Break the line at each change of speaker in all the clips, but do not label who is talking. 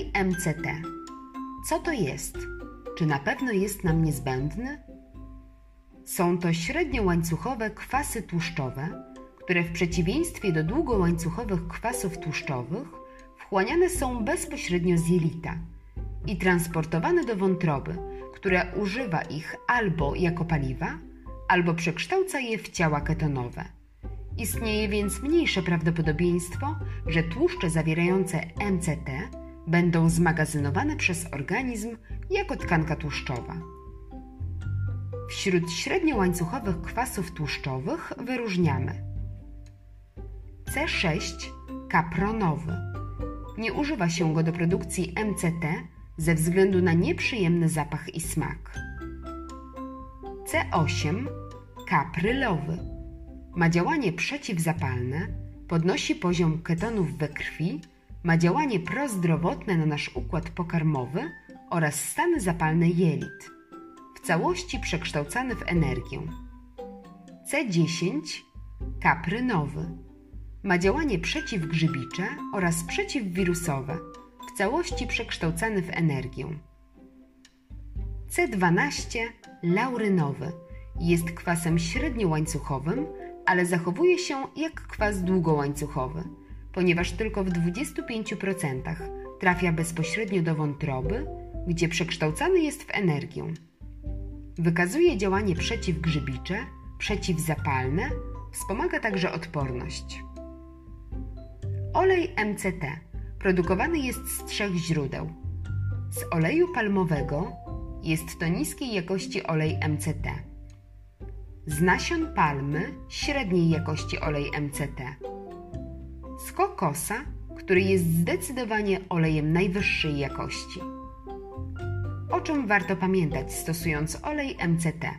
MCT. Co to jest? Czy na pewno jest nam niezbędny? Są to średniołańcuchowe kwasy tłuszczowe, które w przeciwieństwie do długołańcuchowych kwasów tłuszczowych wchłaniane są bezpośrednio z jelita i transportowane do wątroby, która używa ich albo jako paliwa, albo przekształca je w ciała ketonowe. Istnieje więc mniejsze prawdopodobieństwo, że tłuszcze zawierające MCT będą zmagazynowane przez organizm jako tkanka tłuszczowa. Wśród średniołańcuchowych kwasów tłuszczowych wyróżniamy C6 kapronowy. Nie używa się go do produkcji MCT ze względu na nieprzyjemny zapach i smak. C8 kaprylowy. Ma działanie przeciwzapalne, podnosi poziom ketonów we krwi, ma działanie prozdrowotne na nasz układ pokarmowy oraz stany zapalne jelit. W całości przekształcany w energię. C10 kaprynowy ma działanie przeciwgrzybicze oraz przeciwwirusowe, w całości przekształcany w energię. C12 laurynowy jest kwasem średniołańcuchowym, ale zachowuje się jak kwas długołańcuchowy, ponieważ tylko w 25% trafia bezpośrednio do wątroby, gdzie przekształcany jest w energię. Wykazuje działanie przeciwgrzybicze, przeciwzapalne, wspomaga także odporność. Olej MCT produkowany jest z trzech źródeł. Z oleju palmowego jest to niskiej jakości olej MCT. Z nasion palmy średniej jakości olej MCT. Z kokosa, który jest zdecydowanie olejem najwyższej jakości. O czym warto pamiętać stosując olej MCT?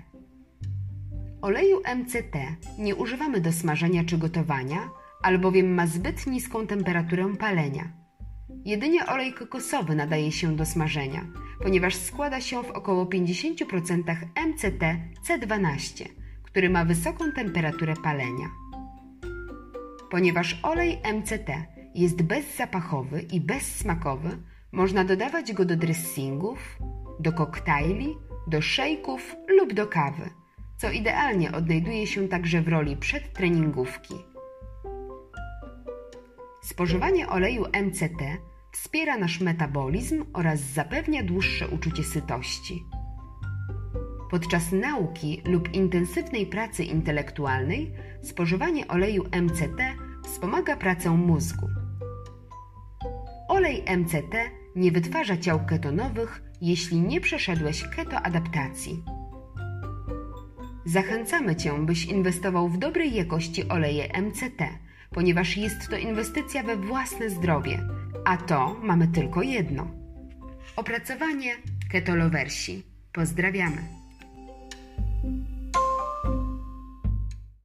Oleju MCT nie używamy do smażenia czy gotowania, albowiem ma zbyt niską temperaturę palenia. Jedynie olej kokosowy nadaje się do smażenia, ponieważ składa się w około 50% MCT C12, który ma wysoką temperaturę palenia. Ponieważ olej MCT jest bezzapachowy i bezsmakowy, można dodawać go do dressingów, do koktajli, do szejków lub do kawy, co idealnie odnajduje się także w roli przedtreningówki. Spożywanie oleju MCT wspiera nasz metabolizm oraz zapewnia dłuższe uczucie sytości. Podczas nauki lub intensywnej pracy intelektualnej spożywanie oleju MCT wspomaga pracę mózgu. Olej MCT nie wytwarza ciał ketonowych, jeśli nie przeszedłeś ketoadaptacji. Zachęcamy Cię, byś inwestował w dobrej jakości oleje MCT – ponieważ jest to inwestycja we własne zdrowie, a to mamy tylko jedno. Opracowanie Ketolowersi. Pozdrawiamy.